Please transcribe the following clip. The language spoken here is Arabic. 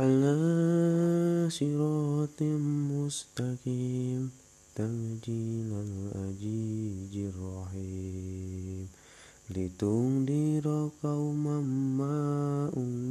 على صراط مستقيم. تنجيل العزيز الرحيم. لتنذر قوما ما أنذر